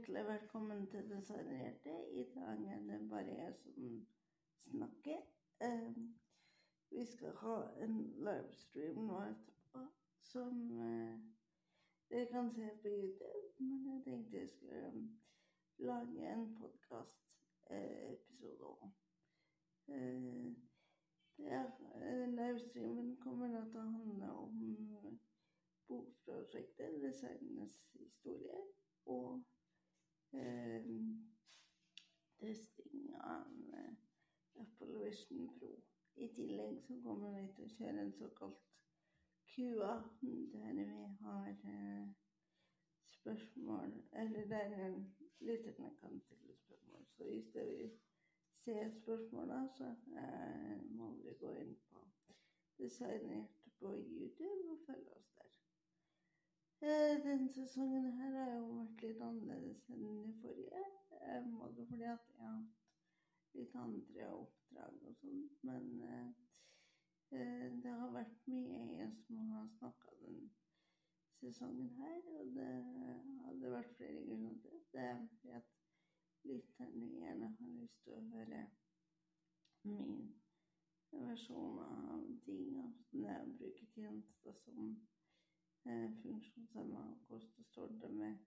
Hjertelig velkommen til Designhjerte. I dag er det bare jeg som snakker. Eh, vi skal ha en livestream nå etterpå som eh, dere kan se på YouTube. Men jeg tenkte jeg skulle um, lage en podkastepisode òg. Eh, eh, livestreamen kommer da til å handle om bokprosjektet Designernes historie og eh, testing av eh, Apple Vision Pro. I tillegg så kommer vi til å kjøre en såkalt QA, der vi har eh, spørsmål Eller der lytterne kan stille spørsmål. Så hvis dere vil se spørsmåla, så eh, må dere gå inn på Designert på YouTube og følge oss der. Denne sesongen her har jo vært litt annerledes enn den forrige. Eh, fordi at jeg har hatt litt andre oppdrag og sånn. Men eh, det har vært mye jeg som har snakka den sesongen her. Og det hadde vært flere grunner til det. Det er fordi at lytterne gjerne har lyst til å høre min versjon av ting. Og det å bruke tjenester som eh, funksjonshemma, hvordan det står det med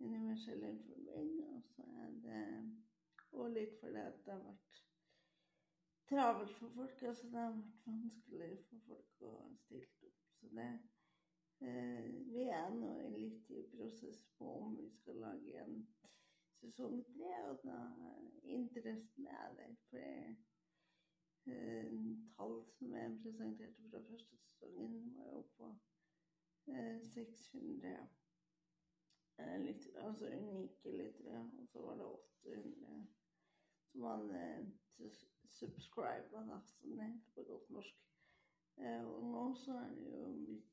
universell utforming. Og så er det Og litt fordi det har vært travelt for folk. Altså det har vært vanskelig for folk å stille opp. Så det eh, Vi er nå litt i prosess på om vi skal lage en sesong tre, og da interessen er der. For det eh, tall som jeg presenterte fra første sesongen, var jo på 600 eh, lyttere, altså unike lyttere. Og så var det 800 som hadde subscriba, da, som det heter på godt norsk. Eh, og nå så er det jo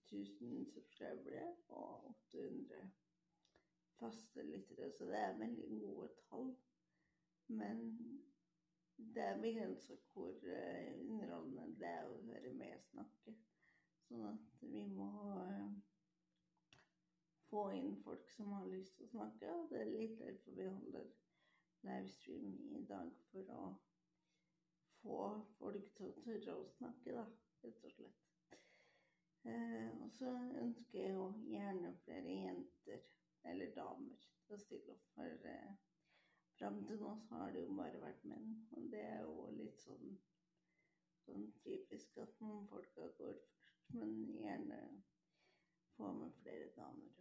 1000 subscribere og 800 faste lyttere, så det er veldig gode tall. Men det er begrensa hvor eh, underholdende det er å høre meg snakke. Sånn at vi må uh, få inn folk som har lyst til å snakke. Og det er litt derfor vi holder livestream i dag, for å få folk til å tørre å snakke, da, rett og slett. Eh, og så ønsker jeg jo gjerne flere jenter, eller damer, til å stille opp. For eh, fram til nå så har det jo bare vært menn, og det er jo litt sånn sånn typisk at noen folk går først, men gjerne få med flere damer.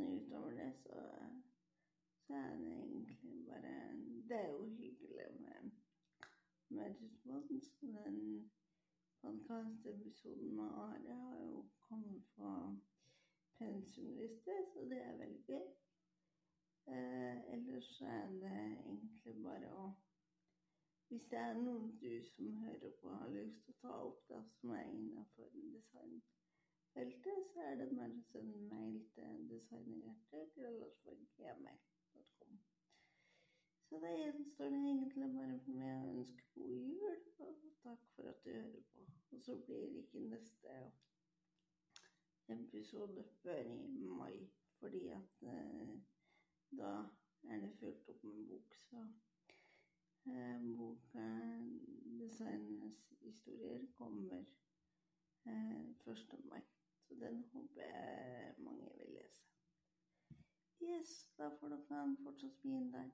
Sånn utover det så, så, er det egentlig bare Det er jo hyggelig med, med respons. Den podkastepisoden med Are har jo kommet på pensumliste, så det er veldig gøy. Eh, ellers er det egentlig bare å hvis det er noen du som hører på har lyst til å ta opp da, som er innenfor designfeltet, så er det bare å sende mail til designerhjertet.gmail.com. Så det gjenstår egentlig bare for meg å ønske god jul, og takk for at du hører på. Og så blir ikke neste episode før i mai, fordi at eh, da er det fulgt opp med bok, så Eh, boka 'Designernes historier' kommer 1. Eh, mai. Så den håper jeg mange vil lese. Yes, da får dere ha en fortsatt fin dag.